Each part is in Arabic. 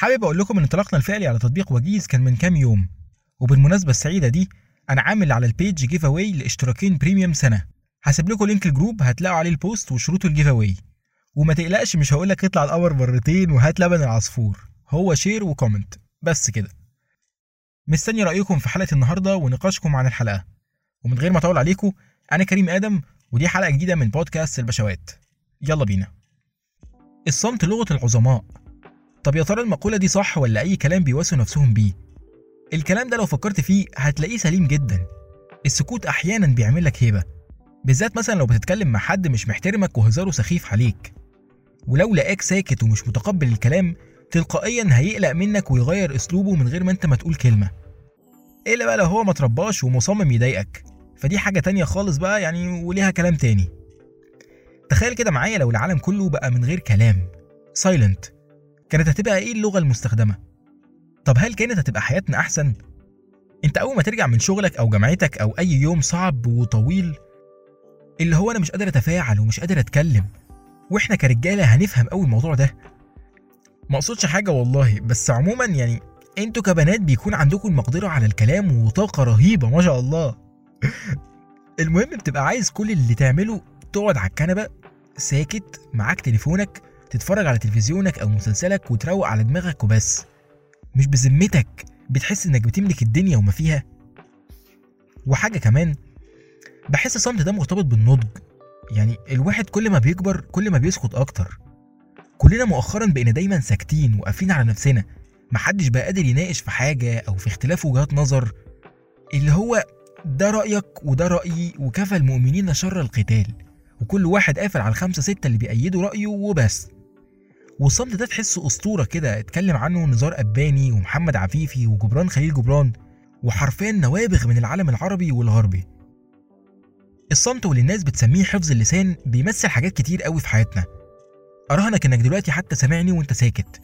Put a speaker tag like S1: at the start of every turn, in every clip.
S1: حابب أقول لكم إن انطلاقنا الفعلي على تطبيق Wajeez كان من كام يوم. وبالمناسبة السعيدة دي أنا عامل على البيج giveaway لاشتراكين premium سنة. هسيب لكم link الجروب هتلاقوا عليه البوست وشروط ال giveaway وما تقلقش مش هقول لك اطلع القمر مرتين وهات لبن العصفور. هو share و comment بس كده. مستني رأيكم في حلقة النهارده ونقاشكم عن الحلقة. ومن غير ما أطول عليكم أنا كريم آدم ودي حلقة جديدة من بودكاست البشوات. يلا بينا. الصمت لغة العظماء. طب يا ترى المقولة دي صح ولا أي كلام بيواسوا نفسهم بيه؟ الكلام ده لو فكرت فيه هتلاقيه سليم جدا. السكوت أحيانا بيعمل لك هيبة بالذات مثلا لو بتتكلم مع حد مش محترمك وهزاره سخيف عليك. ولو لقاك ساكت ومش متقبل الكلام تلقائيا هيقلق منك ويغير أسلوبه من غير ما أنت ما تقول كلمة. إلا بقى لو هو ما ترباش ومصمم يضايقك. فدي حاجة تانية خالص بقى يعني وليها كلام تاني. تخيل كده معايا لو العالم كله بقى من غير كلام. سايلنت كانت هتبقى إيه اللغة المستخدمة؟ طب هل كانت هتبقى حياتنا أحسن؟ أنت أول ما ترجع من شغلك أو جامعتك أو أي يوم صعب وطويل اللي هو أنا مش قادر أتفاعل ومش قادر أتكلم وإحنا كرجالة هنفهم قوي الموضوع ده. ما أقصدش حاجة والله بس عموما يعني أنتوا كبنات بيكون عندكم المقدرة على الكلام وطاقة رهيبة ما شاء الله. المهم بتبقى عايز كل اللي تعمله تقعد على الكنبة ساكت معاك تليفونك تتفرج على تلفزيونك أو مسلسلك وتروق على دماغك وبس. مش بذمتك بتحس إنك بتملك الدنيا وما فيها؟ وحاجة كمان بحس الصمت ده مرتبط بالنضج. يعني الواحد كل ما بيكبر كل ما بيسكت أكتر. كلنا مؤخرا بقينا دايما ساكتين وقافلين على نفسنا. محدش بقى قادر يناقش في حاجة أو في اختلاف وجهات نظر. اللي هو ده رأيك وده رأيي وكفى المؤمنين شر القتال. وكل واحد قافل على الخمسة ستة اللي بيأيدوا رأيه وبس. والصمت ده تحسه أسطورة كده اتكلم عنه نزار أباني ومحمد عفيفي وجبران خليل جبران وحرفيا نوابغ من العالم العربي والغربي. الصمت واللي الناس بتسميه حفظ اللسان بيمثل حاجات كتير قوي في حياتنا. أراهنك إنك دلوقتي حتى سامعني وأنت ساكت.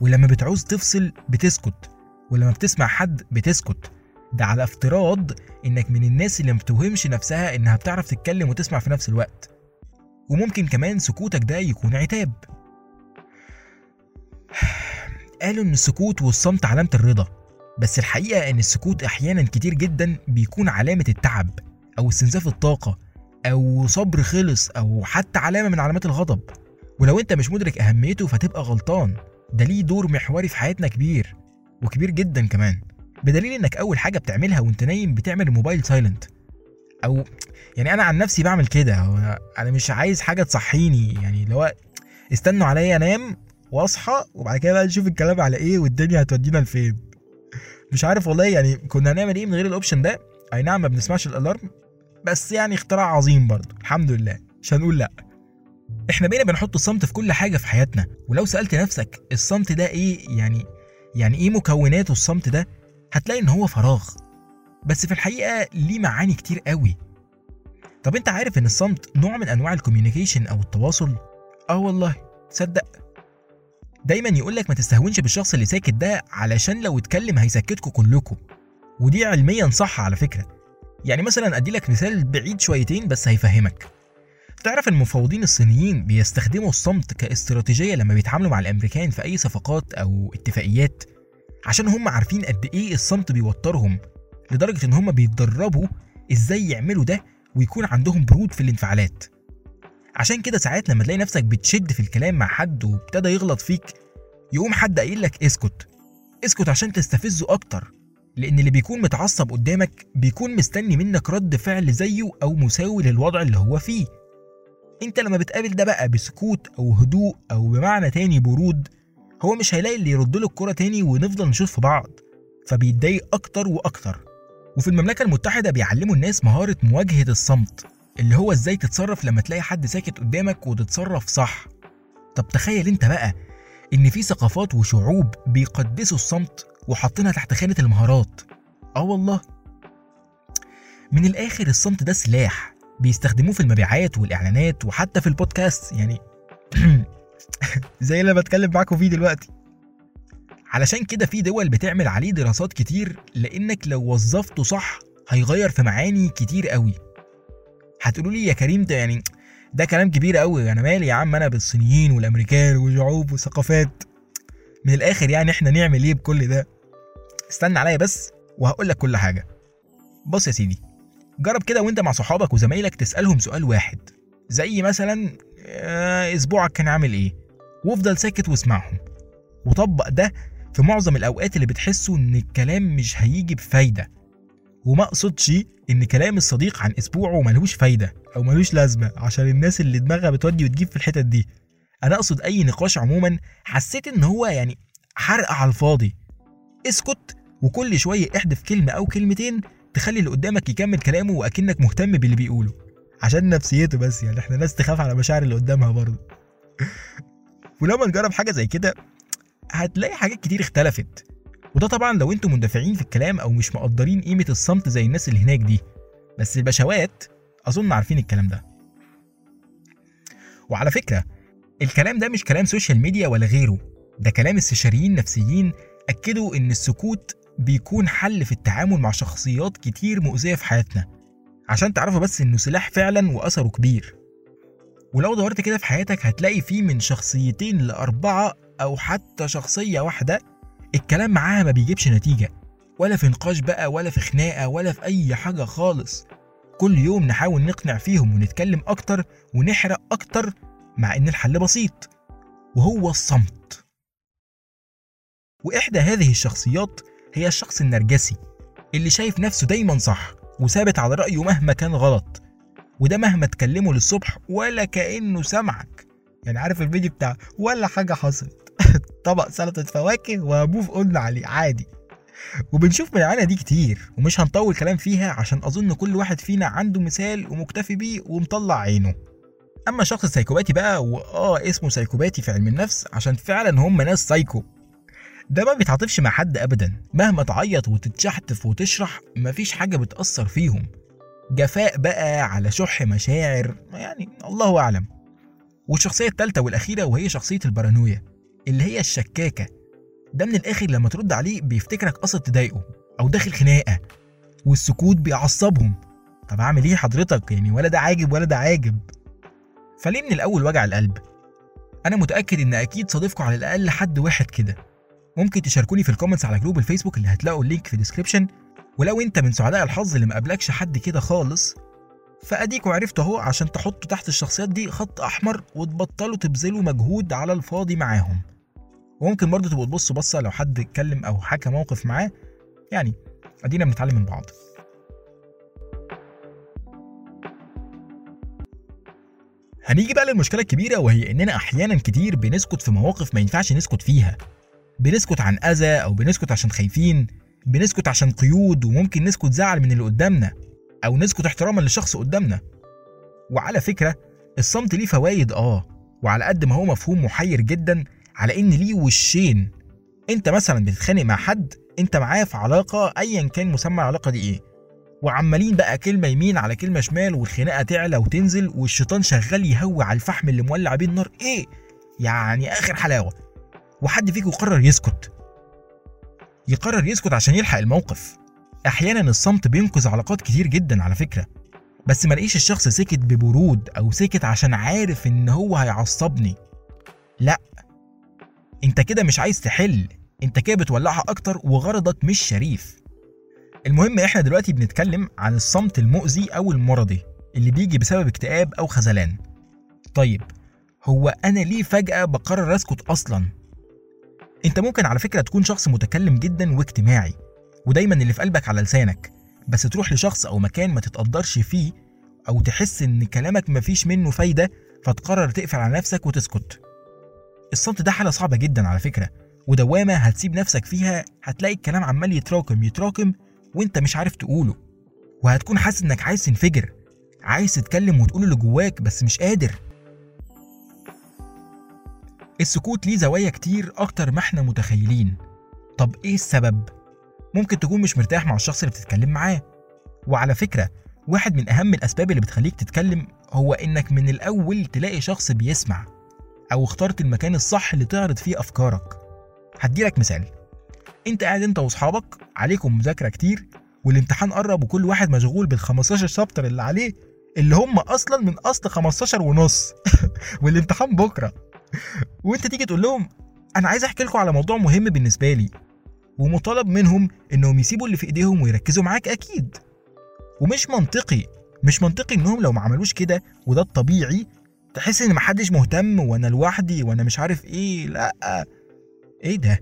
S1: ولما بتعوز تفصل بتسكت ولما بتسمع حد بتسكت. ده على افتراض إنك من الناس اللي ما بتوهمش نفسها إنها بتعرف تتكلم وتسمع في نفس الوقت. وممكن كمان سكوتك ده يكون عتاب. قالوا إن السكوت والصمت علامة الرضا بس الحقيقة إن السكوت أحيانا كتير جدا بيكون علامة التعب أو استنزاف الطاقة أو صبر خلص أو حتى علامة من علامات الغضب. ولو أنت مش مدرك أهميته فتبقى غلطان. ده ليه دور محوري في حياتنا كبير وكبير جدا كمان. بدليل إنك أول حاجة بتعملها وأنت نايم بتعمل الموبايل silent أو يعني أنا عن نفسي بعمل كده. أنا مش عايز حاجة تصحيني. يعني اللي هو استنوا عليا أنام واصحى وبعد كده بقى نشوف الكلام على إيه والدنيا هتودينا لفين. مش عارف والله يعني كنا هنعمل إيه من غير ال option ده. أي نعم ما بنسمعش ال alarm بس يعني اختراع عظيم برضه. الحمد لله. مش هنقول لأ. إحنا بقينا بنحط الصمت في كل حاجة في حياتنا. ولو سألت نفسك الصمت ده إيه؟ يعني يعني إيه مكوناته الصمت ده؟ هتلاقي إن هو فراغ. بس في الحقيقة ليه معاني كتير قوي. طب أنت عارف إن الصمت نوع من أنواع ال communication أو التواصل؟ آه والله. تصدق. دايما يقولك ما تستهونش بالشخص اللي ساكت ده علشان لو اتكلم هيسكتكوا كلكم ودي علميا صح على فكرة. يعني مثلا ادي لك مثال بعيد شويتين بس هيفهمك. تعرف المفوضين الصينيين بيستخدموا الصمت كاستراتيجية لما بيتعاملوا مع الأمريكان في أي صفقات أو اتفاقيات؟ عشان هم عارفين قد إيه الصمت بيوترهم لدرجة إن هم بيتدربوا إزاي يعملوا ده ويكون عندهم برود في الانفعالات. عشان كده ساعات لما تلاقي نفسك بتشد في الكلام مع حد وابتدى يغلط فيك يقوم حد قايل لك اسكت. اسكت عشان تستفزه أكتر لأن اللي بيكون متعصب قدامك بيكون مستني منك رد فعل زيه أو مساوي للوضع اللي هو فيه. أنت لما بتقابل ده بقى بسكوت أو هدوء أو بمعنى تاني برود هو مش هيلاقي اللي يرد له الكرة تاني ونفضل نشوف في بعض فبيتضايق أكتر وأكتر. وفي المملكة المتحدة بيعلموا الناس مهارة مواجهة الصمت. اللي هو إزاي تتصرف لما تلاقي حد ساكت قدامك وتتصرف صح. طب تخيل أنت بقى إن في ثقافات وشعوب بيقدسوا الصمت وحاطينها تحت خانة المهارات. آه والله. من الآخر الصمت ده سلاح بيستخدموه في المبيعات والإعلانات وحتى في البودكاست. يعني زي اللي بتكلم معاكم فيه دلوقتي. علشان كده في دول بتعمل عليه دراسات كتير لأنك لو وظفته صح هيغير في معاني كتير قوي. هتقولوا لي يا كريم ده يعني ده كلام كبير قوي. أنا مالي يا عم؟ أنا بالصينيين والامريكان وشعوب وثقافات. من الآخر يعني إحنا نعمل إيه بكل ده؟ استنى عليا بس وهقول لك كل حاجة. بص يا سيدي جرب كده وانت مع صحابك وزمايلك تسألهم سؤال واحد. زي مثلا آه، اسبوعك كان عامل إيه؟ وافضل ساكت واسمعهم. وطبق ده في معظم الأوقات اللي بتحسوا إن الكلام مش هيجي بفايدة. وما أقصدش إن كلام الصديق عن اسبوعه ملهوش فايدة أو ملوش لازمة عشان الناس اللي دماغها بتودي وتجيب في الحتت دي. أنا أقصد أي نقاش عموما حسيت إن هو يعني حرق على الفاضي. اسكت وكل شوية احذف كلمة أو كلمتين تخلي اللي قدامك يكمل كلامه وأكنك مهتم باللي بيقوله. عشان نفسيته بس يعني إحنا ناس تخاف على مشاعر اللي قدامها برضه. ولما نجرب حاجة زي كده هتلاقي حاجات كتير اختلفت. وده طبعا لو أنتم مندفعين في الكلام أو مش مقدرين قيمة الصمت زي الناس اللي هناك دي. بس البشوات أظن عارفين الكلام ده. وعلى فكرة الكلام ده مش كلام social media ولا غيره. ده كلام استشاريين نفسيين أكدوا إن السكوت بيكون حل في التعامل مع شخصيات كتير مؤذية في حياتنا. عشان تعرفوا بس إنه سلاح فعلا وأثره كبير. ولو دورت كده في حياتك هتلاقي فيه من شخصيتين لأربعة أو حتى شخصية واحدة الكلام معاها ما بيجيبش نتيجة ولا في نقاش بقى ولا في خناقة ولا في أي حاجة خالص. كل يوم نحاول نقنع فيهم ونتكلم أكتر ونحرق أكتر مع إن الحل بسيط وهو الصمت. وإحدى هذه الشخصيات هي الشخص النرجسي اللي شايف نفسه دايما صح وثابت على رأيه مهما كان غلط. وده مهما تكلمه للصبح ولا كأنه سمعك. يعني عارف الفيديو بتاع ولا حاجة حصلت. طبق سلطة فواكه وموف قلنا عليه عادي. وبنشوف من العينة دي كتير ومش هنطول كلام فيها عشان أظن كل واحد فينا عنده مثال ومكتفي بيه ومطلع عينه. أما الشخص ال psychopathy بقى وآه اسمه psychopathy في علم النفس عشان فعلا هم ناس سايكو. ده ما بيتعاطفش مع حد أبدا. مهما تعيط وتتشحتف وتشرح مفيش حاجة بتأثر فيهم. جفاء بقى على شح مشاعر يعني الله أعلم. والشخصية التالتة والأخيرة وهي شخصية البارانويا. اللي هي الشكاكة. ده من الآخر لما ترد عليه بيفتكرك قصد تضايقه أو داخل خناقة والسكوت بيعصبهم. طب أعمل إيه حضرتك؟ يعني ولا ده عاجب ولا ده عاجب. فليه من الأول وجع القلب؟ أنا متأكد إن أكيد صادفكم على الأقل حد واحد كده. ممكن تشاركوني في ال comments على جروب الفيسبوك اللي هتلاقوا ال link في ال description ولو أنت من سعداء الحظ اللي مقابلكش حد كده خالص فاديكوا عرفتوا أهو عشان تحطوا تحت الشخصيات دي خط أحمر وتبطلوا تبذلوا مجهود على الفاضي معاهم. وممكن برضه تبقوا تبصوا بصة لو حد اتكلم أو حكى موقف معاه. يعني أدينا بنتعلم من بعض. هنيجي بقى للمشكلة الكبيرة وهي إننا أحيانا كتير بنسكت في مواقف ما ينفعش نسكت فيها. بنسكت عن أذى أو بنسكت عشان خايفين بنسكت عشان قيود وممكن نسكت زعل من اللي قدامنا أو نسكت احتراما للشخص قدامنا. وعلى فكرة الصمت ليه فوايد آه وعلى قد ما هو مفهوم محير جدا على إن ليه وشين. أنت مثلا بتتخانق مع حد أنت معاه في علاقة ايا كان مسمى العلاقة دي إيه. وعمالين بقى كلمة يمين على كلمة شمال والخناقة تعلى وتنزل والشيطان شغال يهوي على الفحم اللي مولع بيه النار. إيه؟ يعني آخر حلاوة. وحد فيكم قرر يسكت. يقرر يسكت عشان يلحق الموقف. أحيانا الصمت بينقذ علاقات كتير جدا على فكرة. بس ما لقيش الشخص سكت ببرود أو سكت عشان عارف إن هو هيعصبني. لأ. انت كده مش عايز تحل. انت كده بتولعها أكتر وغرضك مش شريف. المهم إحنا دلوقتي بنتكلم عن الصمت المؤذي أو المرضي اللي بيجي بسبب اكتئاب أو خذلان. طيب هو أنا ليه فجأة بقرر اسكت أصلا؟ انت ممكن على فكرة تكون شخص متكلم جدا واجتماعي ودايما اللي في قلبك على لسانك بس تروح لشخص أو مكان ما تتقدرش فيه أو تحس إن كلامك مفيش منه فايدة فتقرر تقفل على نفسك وتسكت. الصمت ده حالة صعبة جدا على فكرة ودوامة هتسيب نفسك فيها هتلاقي الكلام عمال يتراكم يتراكم وانت مش عارف تقوله. وهتكون حاسس إنك عايز تنفجر عايز تتكلم وتقول اللي جواك بس مش قادر. السكوت ليه زوايا كتير أكتر ما إحنا متخيلين. طب إيه السبب؟ ممكن تكون مش مرتاح مع الشخص اللي بتتكلم معاه. وعلى فكرة واحد من أهم الأسباب اللي بتخليك تتكلم هو إنك من الأول تلاقي شخص بيسمع. أو اخترت المكان الصح اللي تعرض فيه أفكارك. هديلك مثال. أنت قاعد أنت وأصحابك عليكم مذاكرة كتير والامتحان قرب وكل واحد مشغول بال 15 شابتر اللي عليه اللي هم أصلا من أصل 15 ونص. والامتحان بكرة. وأنت تيجي تقول لهم أنا عايز أحكي لكم على موضوع مهم بالنسبة لي. ومطالب منهم إنهم يسيبوا اللي في إيديهم ويركزوا معاك أكيد. ومش منطقي مش منطقي إنهم لو ما عملوش كده وده الطبيعي تحس إن محدش مهتم وأنا لوحدي وأنا مش عارف إيه؟ لأ. إيه ده؟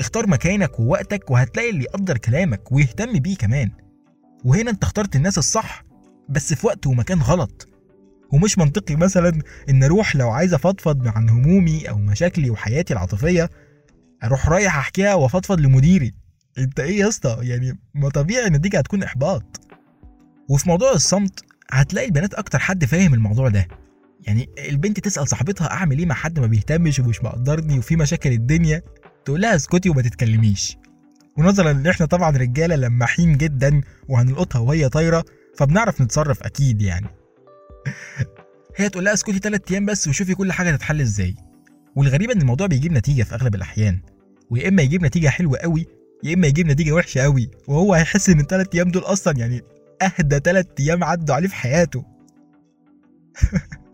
S1: اختار مكانك ووقتك وهتلاقي اللي يقدر كلامك ويهتم بيه كمان. وهنا أنت اخترت الناس الصح بس في وقت ومكان غلط. ومش منطقي مثلا إن أروح لو عايز أفضفض عن همومي أو مشاكلي وحياتي العاطفية أروح رايح أحكيها وأفضفض لمديري. أنت إيه يا اسطى؟ يعني ما طبيعي النتيجه هتكون إحباط. وفي موضوع الصمت هتلاقي البنات أكتر حد فاهم الموضوع ده. يعني البنت تسأل صاحبتها أعمل إيه مع حد ما بيهتمش ومش مقدرني وفي مشاكل الدنيا تقول لها اسكتي وما تتكلميش. ونظرا إن إحنا طبعا رجالة لماحين جدا وهنلقطها وهي طايرة فبنعرف نتصرف أكيد يعني. هي تقول لها اسكتي ثلاث أيام بس وشوفي كل حاجة تتحل إزاي. والغريب إن الموضوع بيجيب نتيجة في أغلب الأحيان. ويا إما يجيب نتيجة حلوة قوي يا إما يجيب نتيجة وحشة قوي وهو هيحس إن الثلاث أيام دول أصلا يعني أهدى ثلاث أيام عدوا عليه في حياته.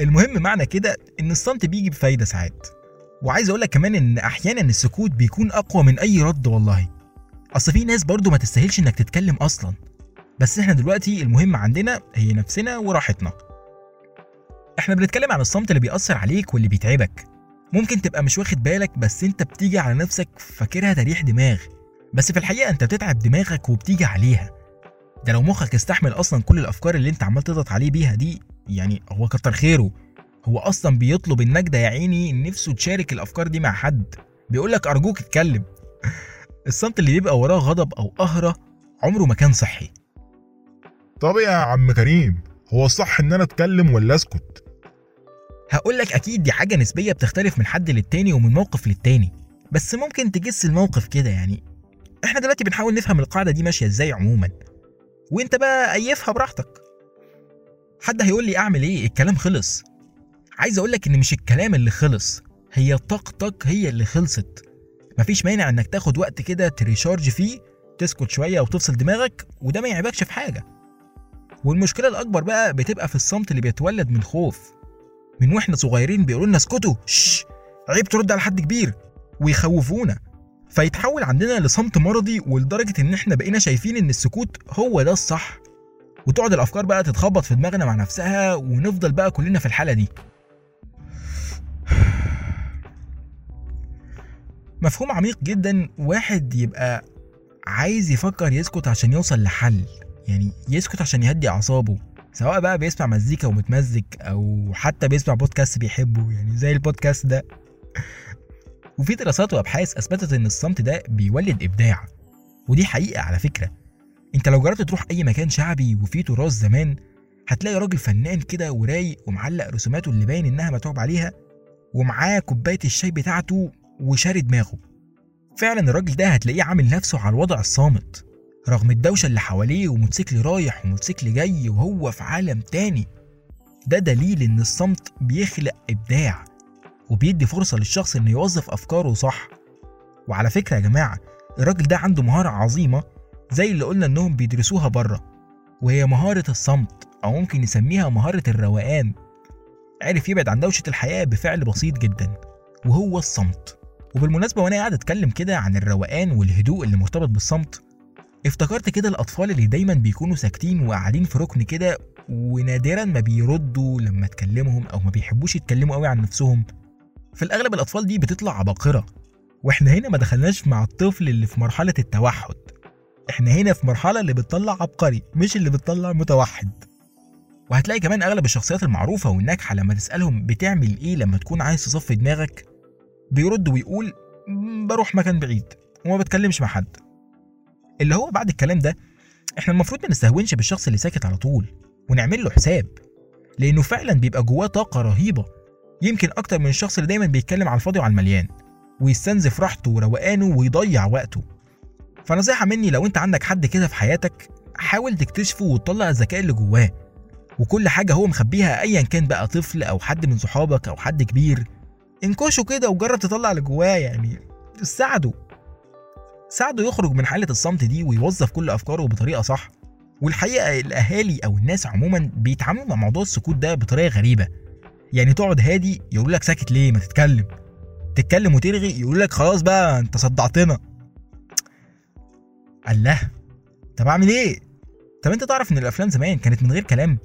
S1: المهم معنى كده إن الصمت بيجي بفايدة ساعات. وعايز أقول لك كمان إن أحيانا السكوت بيكون أقوى من أي رد والله. أصل في ناس برضو ما تستاهلش إنك تتكلم أصلا. بس إحنا دلوقتي المهم عندنا هي نفسنا وراحتنا. إحنا بنتكلم عن الصمت اللي بيأثر عليك واللي بيتعبك. ممكن تبقى مش واخد بالك بس أنت بتيجي على نفسك فاكرها تريح دماغ. بس في الحقيقة أنت بتتعب دماغك وبتيجي عليها. ده لو مخك استحمل أصلا كل الأفكار اللي أنت عمال تضغط عليه بيها دي يعني هو كتر خيره. هو أصلا بيطلب النجدة يا عيني نفسه تشارك الأفكار دي مع حد. بيقول لك أرجوك اتكلم. الصمت اللي بيبقى وراه غضب أو قهرة عمره ما كان صحي.
S2: طب يا عم كريم هو الصح إن أنا أتكلم ولا أسكت؟
S1: هقول لك أكيد دي حاجة نسبية بتختلف من حد للتاني ومن موقف للتاني. بس ممكن تجس الموقف كده يعني. إحنا دلوقتي بنحاول نفهم القاعدة دي ماشية إزاي عموما. وانت بقى ايفها براحتك. حد هيقول لي أعمل إيه؟ الكلام خلص. عايز أقول لك إن مش الكلام اللي خلص هي طاقتك هي اللي خلصت. مفيش مانع إنك تاخد وقت كده تريشارج فيه تسكت شوية وتفصل دماغك وده ما يعيبكش في حاجة. والمشكلة الأكبر بقى بتبقى في الصمت اللي بيتولد من خوف. من وإحنا صغيرين بيقولوا لنا اسكتوا شش! عيب ترد على حد كبير. ويخوفونا. فيتحول عندنا لصمت مرضي ولدرجة إن إحنا بقينا شايفين إن السكوت هو ده الصح. وتقعد الأفكار بقى تتخبط في دماغنا مع نفسها ونفضل بقى كلنا في الحالة دي. مفهوم عميق جدا. واحد يبقى عايز يفكر يسكت عشان يوصل لحل. يعني يسكت عشان يهدي أعصابه. سواء بقى بيسمع مزيكا ومتمزج أو حتى بيسمع بودكاست بيحبه. يعني زي البودكاست ده. وفي دراسات وأبحاث أثبتت إن الصمت ده بيولد إبداع. ودي حقيقة على فكرة. أنت لو جربت تروح أي مكان شعبي وفيه تراث زمان هتلاقي راجل فنان كده ورايق ومعلق رسوماته اللي باين إنها متعوب عليها ومعاه كوباية الشاي بتاعته وشاري دماغه. فعلا الراجل ده هتلاقيه عامل نفسه على الوضع الصامت رغم الدوشة اللي حواليه وموتوسيكل رايح وموتوسيكل جاي وهو في عالم تاني. ده دليل إن الصمت بيخلق إبداع. وبيدي فرصة للشخص إنه يوظف أفكاره صح. وعلى فكرة يا جماعة الراجل ده عنده مهارة عظيمة زي اللي قلنا إنهم بيدرسوها بره وهي مهارة الصمت أو ممكن نسميها مهارة الروقان. عرف يبعد عن دوشة الحياة بفعل بسيط جدا وهو الصمت. وبالمناسبة وأنا قاعد أتكلم كده عن الروقان والهدوء اللي مرتبط بالصمت افتكرت كده الأطفال اللي دايما بيكونوا ساكتين وقاعدين في ركن كده ونادرا ما بيردوا لما تكلمهم أو ما بيحبوش يتكلموا قوي عن نفسهم. في الأغلب الأطفال دي بتطلع عباقرة وإحنا هنا ما دخلناش مع الطفل اللي في مرحلة التوحد. إحنا هنا في مرحلة اللي بتطلع عبقري مش اللي بتطلع متوحد. وهتلاقي كمان أغلب الشخصيات المعروفة والناجحة لما تسألهم بتعمل إيه لما تكون عايز تصفي دماغك بيرد ويقول "مم، بروح مكان بعيد وما بتكلمش مع حد. اللي هو بعد الكلام ده إحنا المفروض ما نستهونش بالشخص اللي ساكت على طول ونعمل له حساب لأنه فعلا بيبقى جواه طاقة رهيبة. يمكن أكتر من الشخص اللي دايما بيتكلم على الفاضي وعلى المليان ويستنزف راحته وروقانه ويضيع وقته. فنصيحة مني لو أنت عندك حد كده في حياتك حاول تكتشفه وتطلع الذكاء اللي جواه. وكل حاجة هو مخبيها أيا كان بقى طفل أو حد من صحابك أو حد كبير. انكشه كده وجرب تطلع اللي جواه يعني ساعده. ساعده يخرج من حالة الصمت دي ويوظف كل أفكاره بطريقة صح. والحقيقة الأهالي أو الناس عموما بيتعاملوا مع موضوع السكوت ده بطريقة غريبة. يعني تقعد هادي يقول لك ساكت ليه؟ ما تتكلم. تتكلم وترغي يقول لك خلاص بقى انت صدعتنا. الله طب اعمل إيه؟ طب انت تعرف ان الافلام زمان كانت من غير كلام؟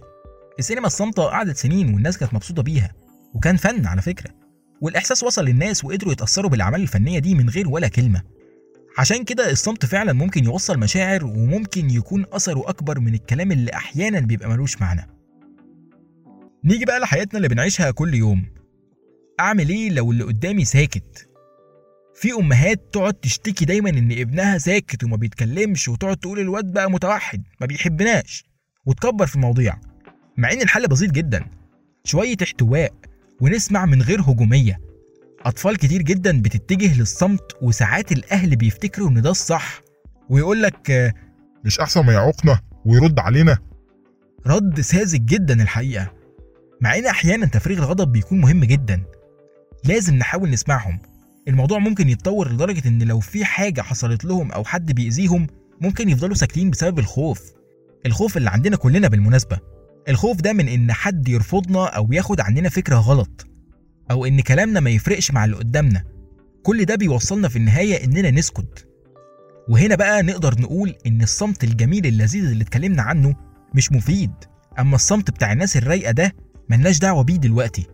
S1: السينما الصامتة قعدت سنين والناس كانت مبسوطة بيها وكان فن على فكرة. والإحساس وصل للناس وقدروا يتأثروا بالأعمال الفنية دي من غير ولا كلمة. عشان كده الصمت فعلا ممكن يوصل مشاعر وممكن يكون أثره أكبر من الكلام اللي أحيانا بيبقى ملوش معنى. نيجي بقى لحياتنا اللي بنعيشها كل يوم. أعمل إيه لو اللي قدامي ساكت؟ في أمهات تقعد تشتكي دايما إن ابنها ساكت وما بيتكلمش وتقعد تقول الواد بقى متوحد ما بيحبناش وتكبر في المواضيع. مع إن الحل بسيط جدا. شوية احتواء ونسمع من غير هجومية. أطفال كتير جدا بتتجه للصمت وساعات الأهل بيفتكروا إن ده الصح. ويقول لك
S2: مش أحسن ما يعوقنا ويرد علينا.
S1: رد ساذج جدا الحقيقة. مع إن أحيانا تفريغ الغضب بيكون مهم جدا. لازم نحاول نسمعهم. الموضوع ممكن يتطور لدرجة إن لو في حاجة حصلت لهم أو حد بيأذيهم ممكن يفضلوا ساكتين بسبب الخوف. الخوف اللي عندنا كلنا بالمناسبة. الخوف ده من إن حد يرفضنا أو ياخد عننا فكرة غلط أو إن كلامنا ما يفرقش مع اللي قدامنا. كل ده بيوصلنا في النهاية إننا نسكت. وهنا بقى نقدر نقول إن الصمت الجميل اللذيذ اللي اتكلمنا عنه مش مفيد. أما الصمت بتاع الناس الرايقة ده ملناش دعوة بيه دلوقتي.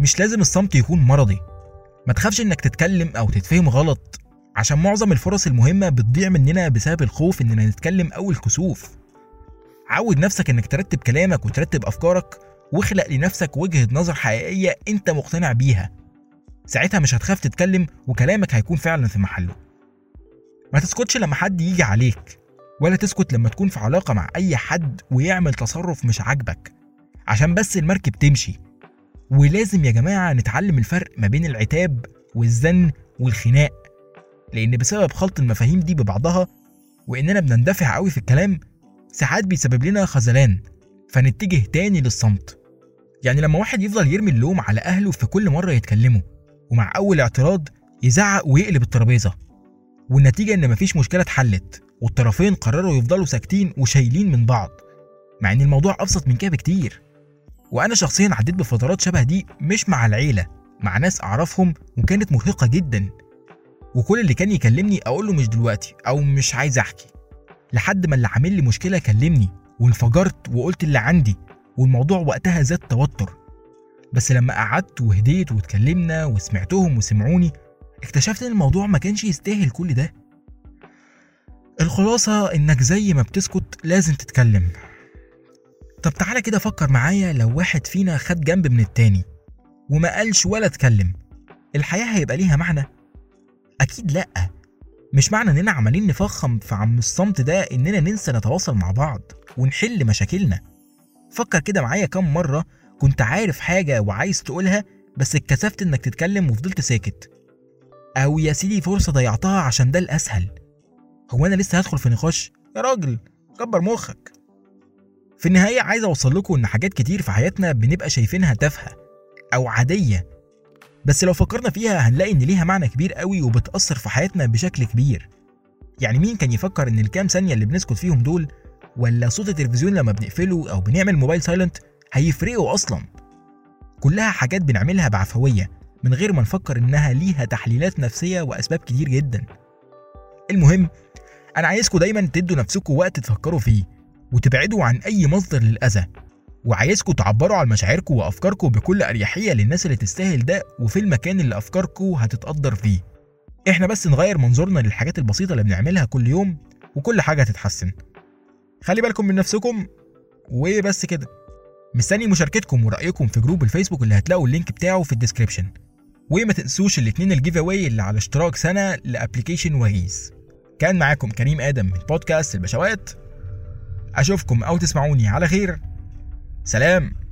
S1: مش لازم الصمت يكون مرضي. ما تخافش إنك تتكلم أو تتفهم غلط. عشان معظم الفرص المهمة بتضيع مننا بسبب الخوف إننا نتكلم أو الكسوف. عود نفسك إنك ترتب كلامك وترتب أفكارك واخلق لنفسك وجهة نظر حقيقية أنت مقتنع بيها. ساعتها مش هتخاف تتكلم وكلامك هيكون فعلا في محله. ما تسكتش لما حد يجي عليك ولا تسكت لما تكون في علاقة مع أي حد ويعمل تصرف مش عاجبك. عشان بس المركب تمشي. ولازم يا جماعة نتعلم الفرق ما بين العتاب والزن والخناق لأن بسبب خلط المفاهيم دي ببعضها وإننا بنندفع قوي في الكلام ساعات بيسبب لنا خذلان. فنتجه تاني للصمت. يعني لما واحد يفضل يرمي اللوم على أهله في كل مرة يتكلموا ومع أول اعتراض يزعق ويقلب الترابيزة. والنتيجة إن مفيش مشكلة اتحلت والطرفين قرروا يفضلوا ساكتين وشايلين من بعض مع إن الموضوع أبسط من كده بكتير. وأنا شخصيا عديت بفترات شبه دي مش مع العيلة مع ناس أعرفهم وكانت مرهقة جدا. وكل اللي كان يكلمني أقول له مش دلوقتي أو مش عايز أحكي. لحد ما اللي عامل لي مشكلة كلمني وانفجرت وقلت اللي عندي والموضوع وقتها زاد توتر. بس لما قعدت وهديت واتكلمنا وسمعتهم وسمعوني اكتشفت إن الموضوع ما كانش يستاهل كل ده. الخلاصة إنك زي ما بتسكت لازم تتكلم. طب تعالى كده فكر معايا لو واحد فينا خد جنب من التاني وما قالش ولا اتكلم الحياة هيبقى ليها معنى؟ أكيد لأ. مش معنى إننا عمالين نفخم في عم الصمت ده إننا ننسى نتواصل مع بعض ونحل مشاكلنا. فكر كده معايا كم مرة كنت عارف حاجة وعايز تقولها بس اتكسفت إنك تتكلم وفضلت ساكت. أو يا سيدي فرصة ضيعتها عشان ده الأسهل. هو أنا لسه هدخل في نقاش؟ يا راجل كبر مخك. في النهاية عايز أوصل لكم إن حاجات كتير في حياتنا بنبقى شايفينها تافهة أو عادية. بس لو فكرنا فيها هنلاقي إن ليها معنى كبير قوي وبتأثر في حياتنا بشكل كبير. يعني مين كان يفكر إن الكام ثانية اللي بنسكت فيهم دول ولا صوت التلفزيون لما بنقفله أو بنعمل موبايل سايلنت هيفرقوا أصلا؟ كلها حاجات بنعملها بعفوية من غير ما نفكر إنها ليها تحليلات نفسية وأسباب كتير جدا. المهم أنا عايزكم دايما تدوا نفسكم وقت تفكروا فيه. وتبعدوا عن أي مصدر للأذى. وعايزكم تعبروا عن مشاعركم وأفكاركم بكل أريحية للناس اللي تستاهل ده وفي المكان اللي أفكاركم هتتقدر فيه. إحنا بس نغير منظورنا للحاجات البسيطة اللي بنعملها كل يوم وكل حاجة هتتحسن. خلي بالكم من نفسكم وبس كده. مستني مشاركتكم ورأيكم في جروب الفيسبوك اللي هتلاقوا ال link بتاعه في ال description. وما تنسوش الاتنين ال giveaway اللي على اشتراك سنة ل application وجيز. كان معاكم كريم آدم من بودكاست البشوات. أشوفكم أو تسمعوني. على خير. سلام.